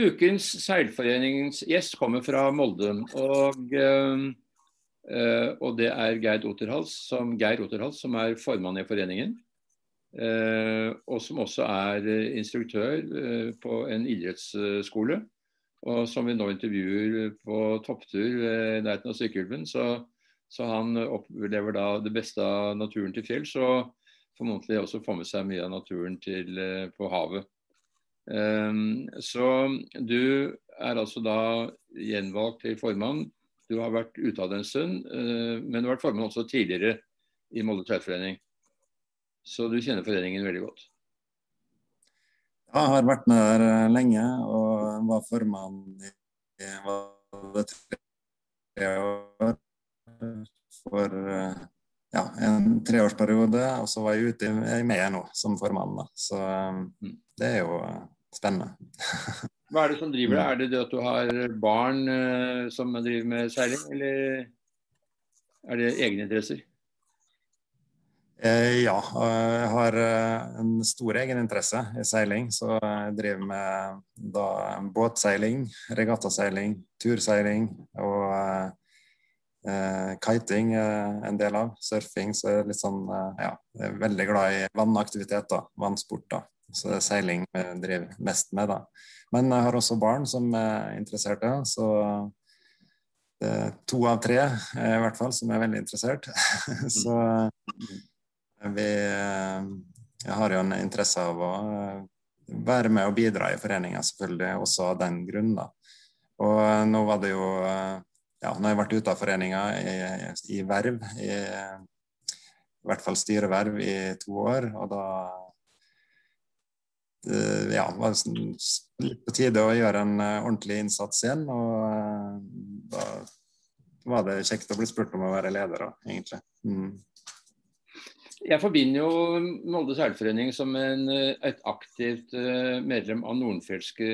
Ukens seilforeningens gjest kommer fra Molde. Og, uh, og det er Geir Otterhals, som, Geir Oterhals, som er formann i foreningen. Uh, og som også er instruktør på en idrettsskole. Og som vi nå intervjuer på topptur i nærheten av Sykkylven. Så, så, han opplever da det beste av naturen til fjells. Og formodentlig også får med seg mye av naturen til, på havet. Ehm, så du er altså da gjenvalgt til formann. Du har vært ute av det en stund, eh, men du har vært formann også tidligere i Molde Tverrforening. Så du kjenner foreningen veldig godt? Ja, jeg har vært med der eh, lenge og var formann i tre år for eh, ja, en treårsperiode. Og så var jeg ute med nå som formann. Da. Så mm. det er jo spennende. Hva er det som driver deg? Er det det at du har barn uh, som driver med seiling, eller er det egeninteresser? Eh, ja, jeg har eh, en stor egeninteresse i seiling. Så jeg driver med da, båtseiling, regattaseiling, turseiling og eh, kiting en del av. Surfing. Så jeg er litt sånn, ja, jeg er veldig glad i vannaktiviteter, vannsport. Så det er seiling vi driver mest med, da. Men jeg har også barn som er interessert. så det er to av tre i hvert fall som er veldig interessert. så vi jeg har jo en interesse av å være med og bidra i foreninga, selvfølgelig, også av den grunn. da. Og nå var det jo ja, nå har jeg vært ute av foreninga i, i, verv, i, i hvert fall styreverv, i to år. Og da Eh, det var litt på tide å gjøre en eh, ordentlig innsats igjen. Og eh, da var det kjekt å bli spurt om å være leder, òg, egentlig. Mm. Jeg forbinder jo Molde seilforening som en, et aktivt medlem av Nordenfjelske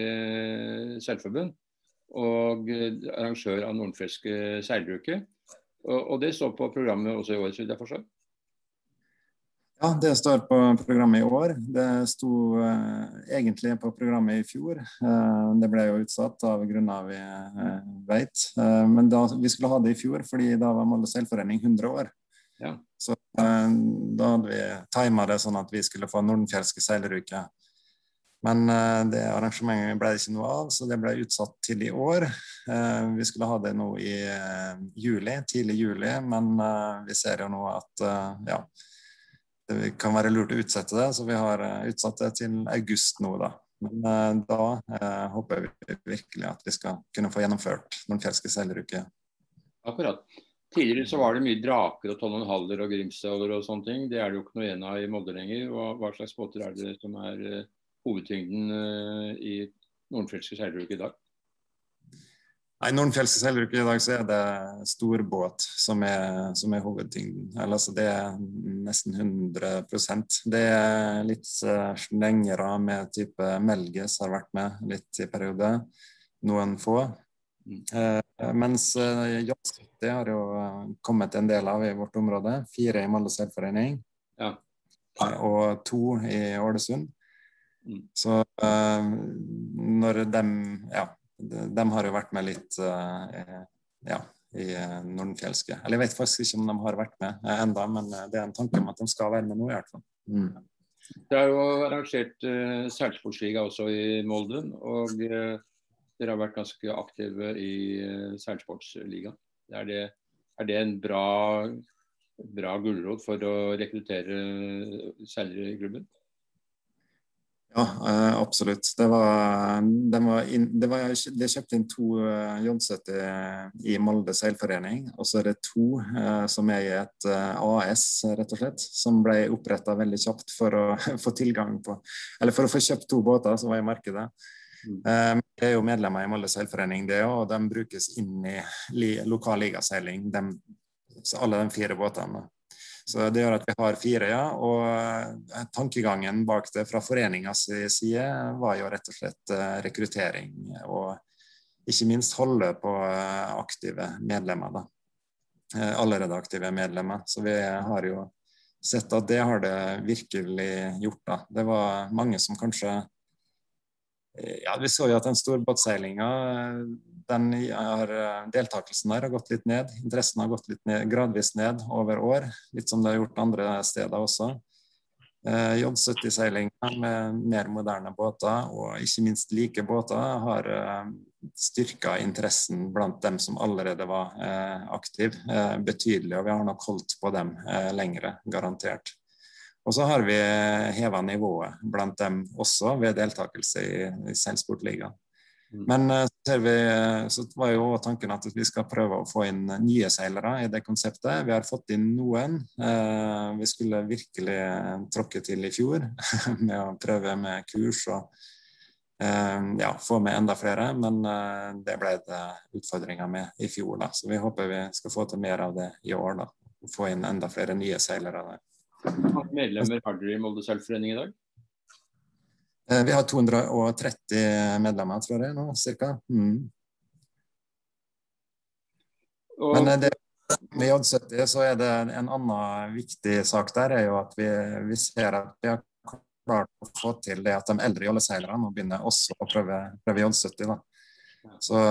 seilforbund. Og arrangør av Nordenfjelske seilbruket. Og, og, det står på programmet også i år, så vidt jeg forstår? Ja, det står på programmet i år. Det sto eh, egentlig på programmet i fjor. Eh, det ble jo utsatt av grunner vi eh, vet. Eh, men da, vi skulle ha det i fjor, fordi da var Molde seilforening 100 år. Ja. Så da hadde vi tima det sånn at vi skulle få Nordenfjelske seileruke. Men det arrangementet ble det ikke noe av, så det ble utsatt til i år. vi skulle ha det nå i juli, tidlig juli, men vi ser jo nå at ja, det kan være lurt å utsette det, så vi har eh, utsatt det til august nå, da. Men eh, da eh, håper vi virkelig at vi skal kunne få gjennomført Nordfjelske seileruke. Akkurat. Tidligere så var det mye draker og tolv og grimstøler og sånne ting. Det er det jo ikke noe igjen av i Molde lenger. Og hva slags båter er det som er uh, hovedtyngden i Nordfjelske seileruke i dag? Nei, Nordenfjelske seilbruket i dag så er det storbåt som er, som er hovedtyngden. Eller, altså, det er nesten 100% Det er litt uh, slengere med type Melges har vært med litt i periode. Noen få. Uh, mens uh, Yacht har jo kommet en del av i vårt område. Fire i Molde seilforening. Ja. Uh, og to i Ålesund. Mm. Så når de ja, de har jo vært med litt uh, ja, i eh, Nordenfjelske. Eller jeg vet faktisk ikke om de har vært med uh, enda, men det er en tanke om at de skal være med nå i hvert fall. Mm. Det er jo arrangert uh, seilsportsliga også i Molden, og uh, dere har vært ganske aktive i uh, seilsportsligaen. Er, er det en bra, bra gulrot for å rekruttere seilere i klubben? Ja, eh, absolutt. Det var, det var, inn, det var de kjøpte inn to uh, i, i Molde seilforening. Og så er det to uh, som er i et AS, rett og slett, som ble oppretta veldig kjapt for å få tilgang på Eller for å få kjøpt to båter som var i markedet. Mm. Det er jo medlemmer i Molde seilforening, det og de brukes inn i li, lokal ligaseiling, alle de fire båtene. Så Det gjør at vi har fire, ja. Og eh, tankegangen bak det fra foreningas side var jo rett og slett eh, rekruttering. Og ikke minst holde på eh, aktive medlemmer. da. Allerede aktive medlemmer. Så vi har jo sett at det har det virkelig gjort. da. Det var mange som kanskje ja, vi så jo at den storbåtseilinga den er, deltakelsen der har gått litt ned. Interessen har gått litt ned, gradvis ned over år, litt som det har gjort andre steder også. Eh, J70-seilinga med mer moderne båter, og ikke minst like båter, har eh, styrka interessen blant dem som allerede var eh, aktive, eh, betydelig. Og vi har nok holdt på dem eh, lengre, garantert. Og så har vi heva nivået blant dem også ved deltakelse i, i Seilsportligaen. Mm. Men ser vi, så var jo tanken at vi skal prøve å få inn nye seilere i det konseptet. Vi har fått inn noen. Vi skulle virkelig tråkke til i fjor med å prøve med kurs og ja, få med enda flere. Men det ble det utfordringer med i fjor, da. Så vi håper vi skal få til mer av det i år. da. Få inn enda flere nye seilere. Hvor medlemmer har dere i Molde Sølvforening i dag? Eh, vi har 230 medlemmer, tror jeg, nå, ca. Mm. Men eh, det, med J70 så er det en annen viktig sak der, er jo at vi, vi ser at vi har klart å få til det at de eldre jolleseilerne begynner også å prøve, prøve J70. Da. Så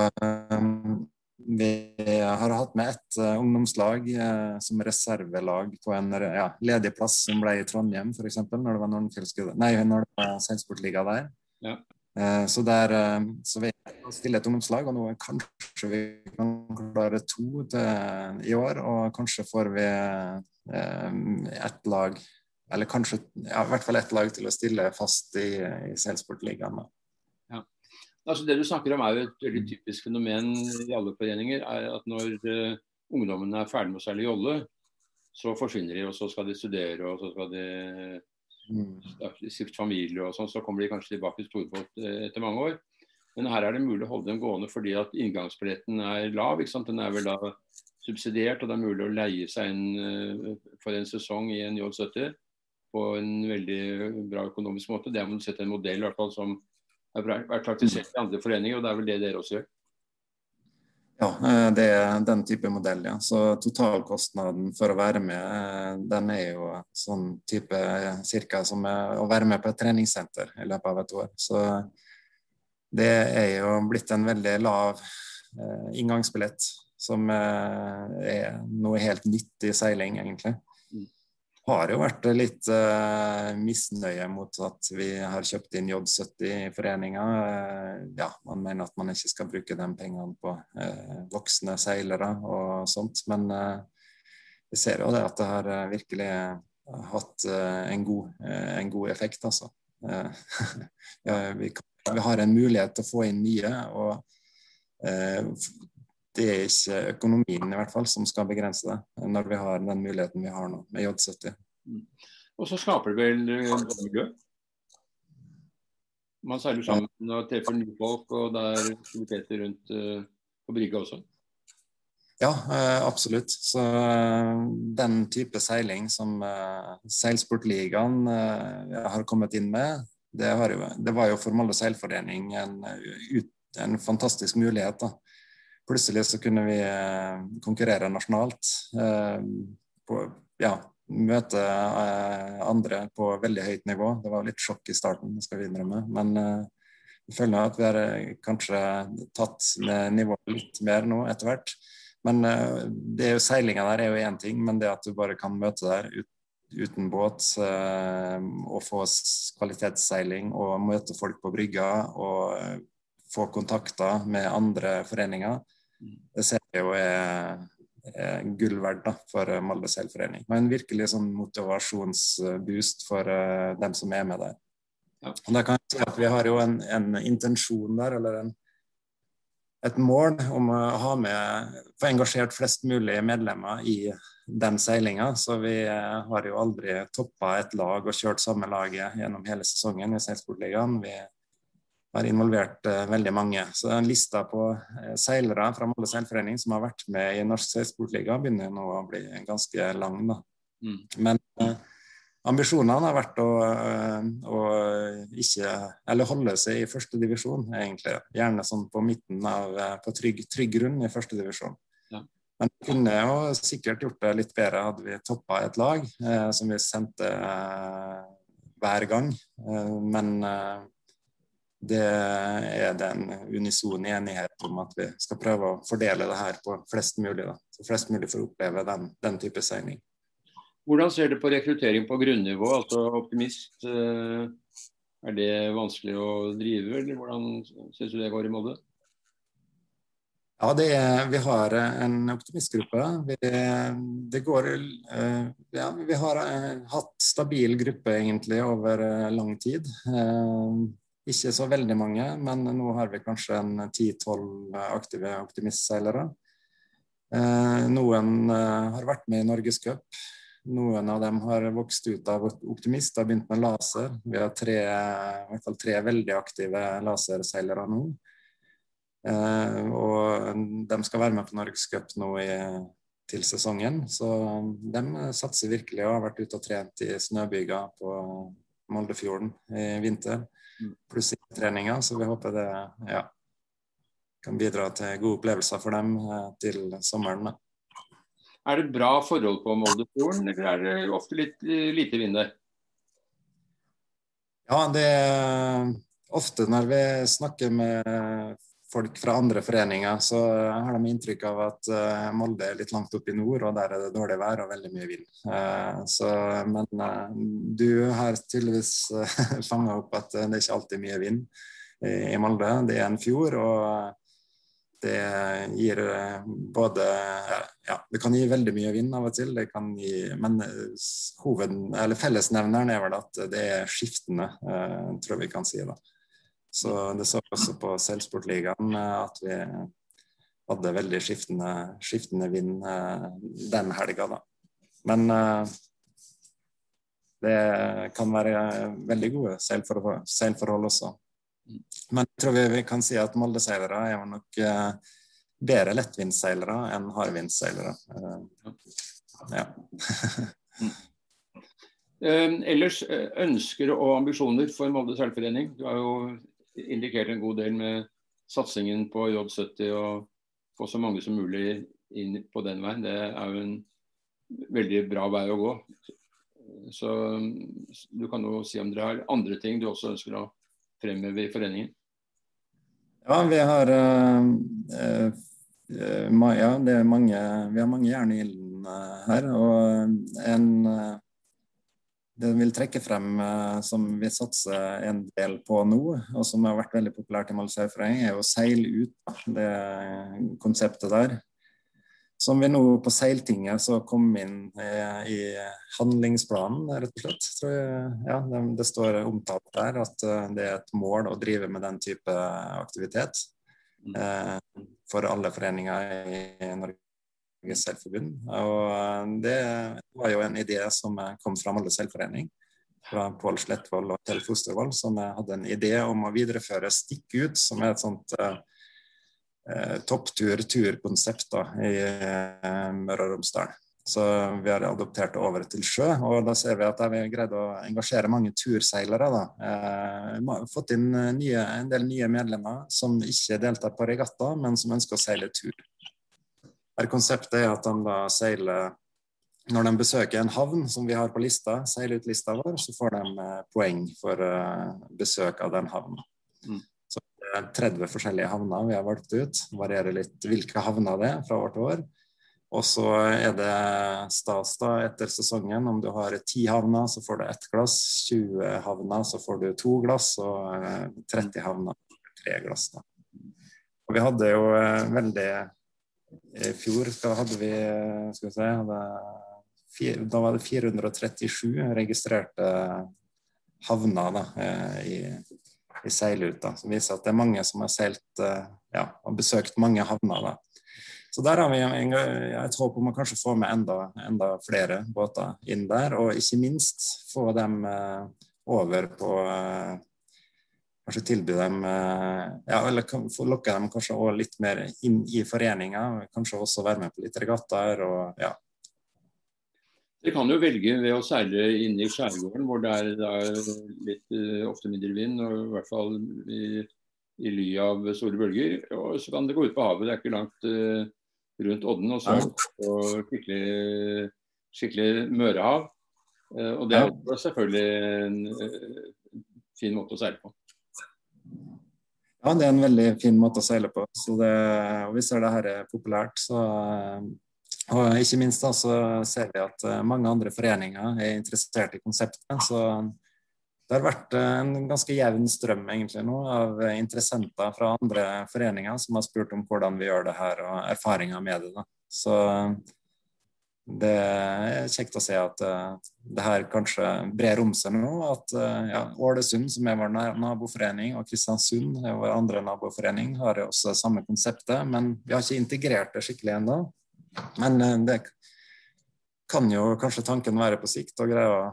um, vi har hatt med ett uh, ungdomslag uh, som reservelag på en ja, ledig plass som ble i Trondheim, f.eks. Når det var Nei, når det var seilsportliga der. Ja. Uh, så, der, så vi stiller et ungdomslag, og nå kanskje vi kan klare to til, i år. Og kanskje får vi ett lag, eller kanskje ja, i hvert fall ett lag til å stille fast i, i seilsportligaen. Altså Det du snakker om er jo et veldig typisk fenomen i alle foreninger. er at Når uh, ungdommene er ferdig med å seile jolle, så forsvinner de, og så skal de studere, og så skal de skifte stifte familie og sånn. Så kommer de kanskje tilbake til storbåt uh, etter mange år. Men her er det mulig å holde dem gående fordi at inngangsbilletten er lav. ikke sant? Den er vel da subsidiert, og det er mulig å leie seg inn uh, for en sesong i en J70 på en veldig bra økonomisk måte. Det er man sett en modell i hvert fall som har vært praktisert i andre foreninger, og det er vel det dere også gjør? Ja, eh, det er den type modell, ja. Så totalkostnaden for å være med, eh, den er jo sånn type eh, cirka som å være med på et treningssenter i løpet av et år. Så det er jo blitt en veldig lav inngangsbillett, som er noe helt nytt i seiling, egentlig har jo vært litt uh, misnøye mot at vi har kjøpt inn J70 i foreninga. Uh, ja, man mener at man ikke skal bruke de pengene på uh, voksne seilere og sånt. Men vi ser jo det at det har virkelig hatt en god, en, god, effekt, altså. ja, vi, kan, vi, har en mulighet til å få inn nye. og det er ikke økonomien i hvert fall som skal begrense det, når vi har den muligheten vi har nå med J70. Mm. Og så skaper det vel miljø? Man seiler sammen og treffer nye folk, og det er aktiviteter rundt uh, på brygga også? Ja, uh, absolutt. Så den type seiling som Seilsportligaen har kommet inn med, det, jo, det, var jo for Molde seilforening en, en fantastisk mulighet. da plutselig så kunne vi eh, konkurrere nasjonalt. Eh, på, ja, møte eh, andre på veldig høyt nivå. Det var litt sjokk i starten, skal vi innrømme. Men jeg føler at vi har kanskje tatt nivået litt mer nå etter hvert. Men det er jo seilinga der er jo én ting, men det at du bare kan møte der ut, uten båt og få kvalitetsseiling og møte folk på brygga og få kontakter med andre foreninger, det ser jeg jo er, er gull verdt for Molde seilforening. Og en virkelig sånn motivasjonsboost for uh, dem som er med der. Ja. Og da kan jeg si at Vi har jo en, en intensjon der, eller en, et mål om å ha med, få engasjert flest mulig medlemmer i den seilinga. Så vi uh, har jo aldri toppa et lag og kjørt samme laget gjennom hele sesongen i Seilsportligaen. Vi har involvert uh, veldig mange. Så den lista på uh, seilere fra Molde seilforening som har vært med i Norsk seilsportliga, begynner nå å bli ganske lang. Da. Mm. Men uh, ambisjonene har vært å, å, ikke Eller holde seg i første divisjon, egentlig. Gjerne sånn på midten av På trygg, trygg grunn i første divisjon. Ja. Men vi kunne jo sikkert gjort det litt bedre hadde vi toppa et lag som vi sendte hver gang. men det er det en unison enighet om at vi skal prøve å fordele det her på flest mulig. Da. Så flest mulig får oppleve den, den type seiling. Hvordan ser du på rekruttering på grunnivå, altså optimist? Eh, er det vanskelig å drive, eller hvordan syns du det går i Molde? Ja, er, vi har en optimistgruppe. Vi, det går, eh, ja, vi har eh, hatt stabil gruppe egentlig over lang tid. Ikke så veldig mange, men nå har vi kanskje en 10-12 aktive optimistseilere. Noen har vært med i Norgescup. Noen av dem har vokst ut av optimist og begynt med laser. Vi har tre, i hvert fall tre veldig aktive laserseilere nå. Eh, og de skal være med på Norgescup nå i, til sesongen. Så de satser virkelig og har vært ute og trent i snøbyger på Moldefjorden i vinter. Pluss i treninga, så vi håper det ja, kan bidra til gode opplevelser for dem eh, til sommeren. Er det bra forhold på Moldefjorden, eller er det ofte litt lite vind der? Ja, det er ofte når vi snakker med folk fra andre foreninger, så har de inntrykk av at uh, Molde er litt langt oppe i nord, og der er det dårlig vær og veldig mye vind. Uh, så, men uh, du har tydeligvis uh, fanga opp at det er ikke alltid mye vind i, i Molde. Det er en fjord, og det gir både Ja, det kan gi veldig mye vind av og til, det kan gi, men hoved, fellesnevneren er vel at det er skiftende, tror jeg vi kan si. da. Så det så også på Selsportligaen at vi hadde veldig skiftende, skiftende vind eh, den helga, da. Men eh, det kan være veldig gode seilforhold, også. Men jeg tror vi, vi kan si at Molde-seilere er nok eh, bedre lettvindseilere enn hardvindseilere. Ja. uh, ellers ønsker og ambisjoner for Molde seilforening? Du har jo indikert en god del med satsingen på J70 og få så mange som mulig inn på den veien. Det er jo en veldig bra vei å gå. Så du kan jo si om dere har andre ting du også ønsker å fremheve i foreningen? Ja, vi har uh, uh, ja, mange, vi har mange jern i ilden her. Og en det vil trekke frem uh, som vi satser en del på nå, og som har vært veldig populært i Malseilforening, er å seile ut. Det konseptet der. Som vi nå på Seiltinget så kom inn uh, i handlingsplanen, rett og slett. Tror jeg, ja, det, det, står omtalt der at uh, det er et mål å drive med den type aktivitet. Mm. for alle foreninger i Norge Seilforbund. Og eh, det var jo en idé som kom fra Molde seilforening. Fra Pål Slettvold og Kjell Fostervold, som hadde en idé om å videreføre Stikk ut, som er et sånt eh, eh topptur-turkonsept i eh, Møre og Romsdal. Så vi har adoptert det over til sjø, og da ser vi at vi har greid å engasjere mange turseilere. Da. Eh, fått inn nye, en del nye medlemmer som ikke deltar på regatta, men som ønsker å seile tur. Her konseptet er at de da seiler Når de besøker en havn som vi har på lista, seiler ut lista vår, så får de eh, poeng for uh, besøk av den havnen. Mm. Så det er 30 forskjellige havner vi har valgt ut. Varierer litt hvilke havner det er fra år til år. Og så er det stas da etter sesongen. Om du har ti havner, så får du ett glass. 20 havner, så får du to glass. Og 30 eh, havner, tre glass. da. Og vi hadde jo veldig i fjor hadde vi, skal se, hadde, da var det 437 registrerte havner da, eh, i, i seilruta. Som viser at det er mange som har seilt eh, ja, og besøkt mange havner. da. Så der har vi en, et håp om å kanskje få med enda, enda, flere båter inn der. Og ikke minst få dem eh, over på kanskje tilby dem eh, ja, Eller få lokke dem kanskje også litt mer inn i foreninga. Kanskje også være med på litt regattaer og ja. Dere kan jo velge ved å seile inne i skjærgården, hvor det er, det er litt, uh, ofte mindre vind, og i hvert fall i, i ly av store bølger. Og så kan det gå ut på havet. Det er ikke langt uh, rundt Odden. Og så er det skikkelig, skikkelig mørehav. Uh, og det er selvfølgelig en fin måte å seile på. Ja, det er en veldig fin måte å seile på. Så det, og vi ser det her er populært. Så, og ikke minst da, så ser vi at mange andre foreninger er interessert i konseptet. Så det har vært en ganske jevn strøm egentlig nå av interessenter fra andre foreninger som har spurt om hvordan vi gjør det her, og erfaringer med det. Da. Så det er kjekt å se at uh, det her kanskje brer om seg nå. At uh, ja, Ålesund, som er vår naboforening, og Kristiansund, er vår andre naboforening, har også samme konseptet. Men vi har ikke integrert det skikkelig ennå. Men uh, det kan jo kanskje tanken være på sikt å greie å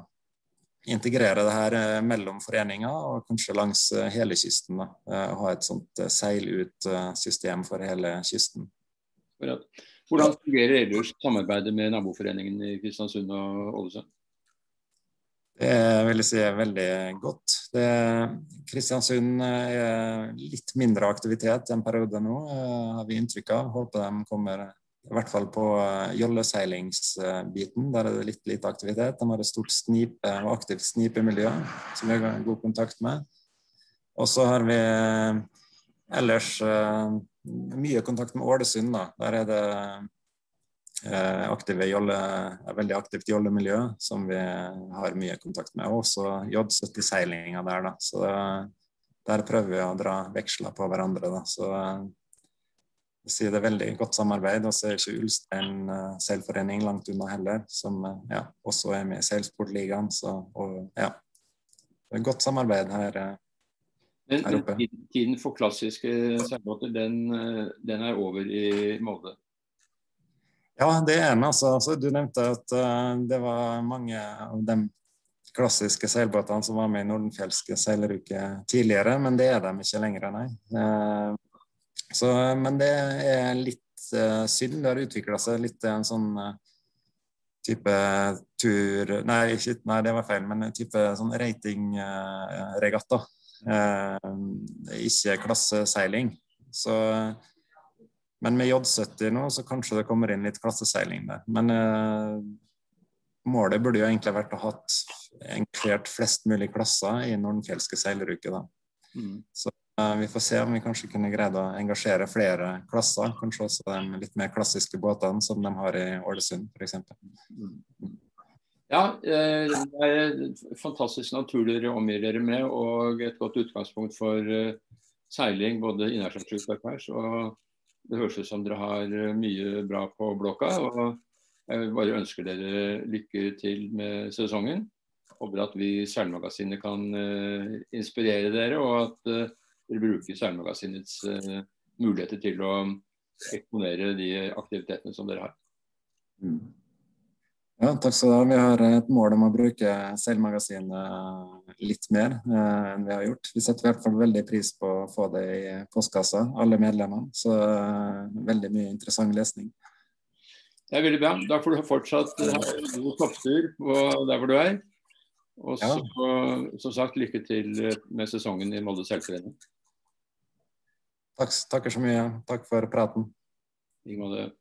integrere det her mellom foreninger og kanskje langs hele kysten. Da. Ha et sånt seil ut-system for hele kysten. Hvordan fungerer ellers samarbeidet med naboforeningen i Kristiansund og Ålesund? Det vil jeg si er veldig godt. Det, Kristiansund er litt mindre aktivitet en periode nå, eh, har vi inntrykk av. Håper de kommer i hvert fall på eh, jolleseilingsbiten. Der er det litt lite aktivitet. De har et stort snipe, og aktivt snipemiljø som vi har god kontakt med. Og så har vi ellers mye kontakt med Ålesund. da. Der er det eh, aktive jolle, veldig aktivt jollemiljø som vi har mye kontakt med. Også J70-seilinga der, da. Så der prøver vi å dra veksler på hverandre. da. Så sier det er veldig godt samarbeid. Og så er ikke Ulstein seilforening langt unna heller, som ja, også er med i Seilsportligaen. Så og, ja, det er godt samarbeid her. Uh, men tiden for klassiske seilbåter, den, den, er over i Molde? Ja, det er den. Altså. altså du nevnte at uh, det var mange av de klassiske seilbåtene som var med i Nordenfjelske seileruke tidligere, men det er de ikke lenger, nei. Uh, så, men det er litt uh, synd. Det har utvikla seg litt en sånn type tur Nei, ikke, nei, det var feil, men en type sånn ratingregatta. Eh, ikke klasseseiling. Så, men med J70 nå, så kanskje det kommer inn litt klasseseiling der. Men eh, målet burde jo egentlig vært å ha enklert flest mulig klasser i Nordenfjelske seileruke. Mm. Så uh, vi får se om vi kanskje kunne greid å engasjere flere klasser. Kanskje også de litt mer klassiske båtene som de har i Ålesund f.eks. Mm. Ja, eh, det er fantastisk natur dere omgir dere med, og et godt utgangspunkt for eh, seiling både innaskjærs og utpers. Og det høres ut som dere har eh, mye bra på blokka. og Jeg bare ønsker dere lykke til med sesongen. Håper at vi i Seilmagasinet kan inspirere dere, og at dere bruker Seilmagasinets muligheter til å eksponere de aktivitetene som dere har. Mm. Ja, takk skal du ha. Vi har et mål om å bruke seilmagasinet litt mer eh, enn vi har gjort. Vi setter i hvert fall veldig pris på å få det i postkassa, alle medlemmene. Så eh, veldig mye interessant lesning. Det er veldig bra. Da får du fortsatt ha god topptur der hvor du er. Og så, ja. som sagt, lykke til med sesongen i Molde seilforening. Takk, takker så mye. Takk for praten. I måte.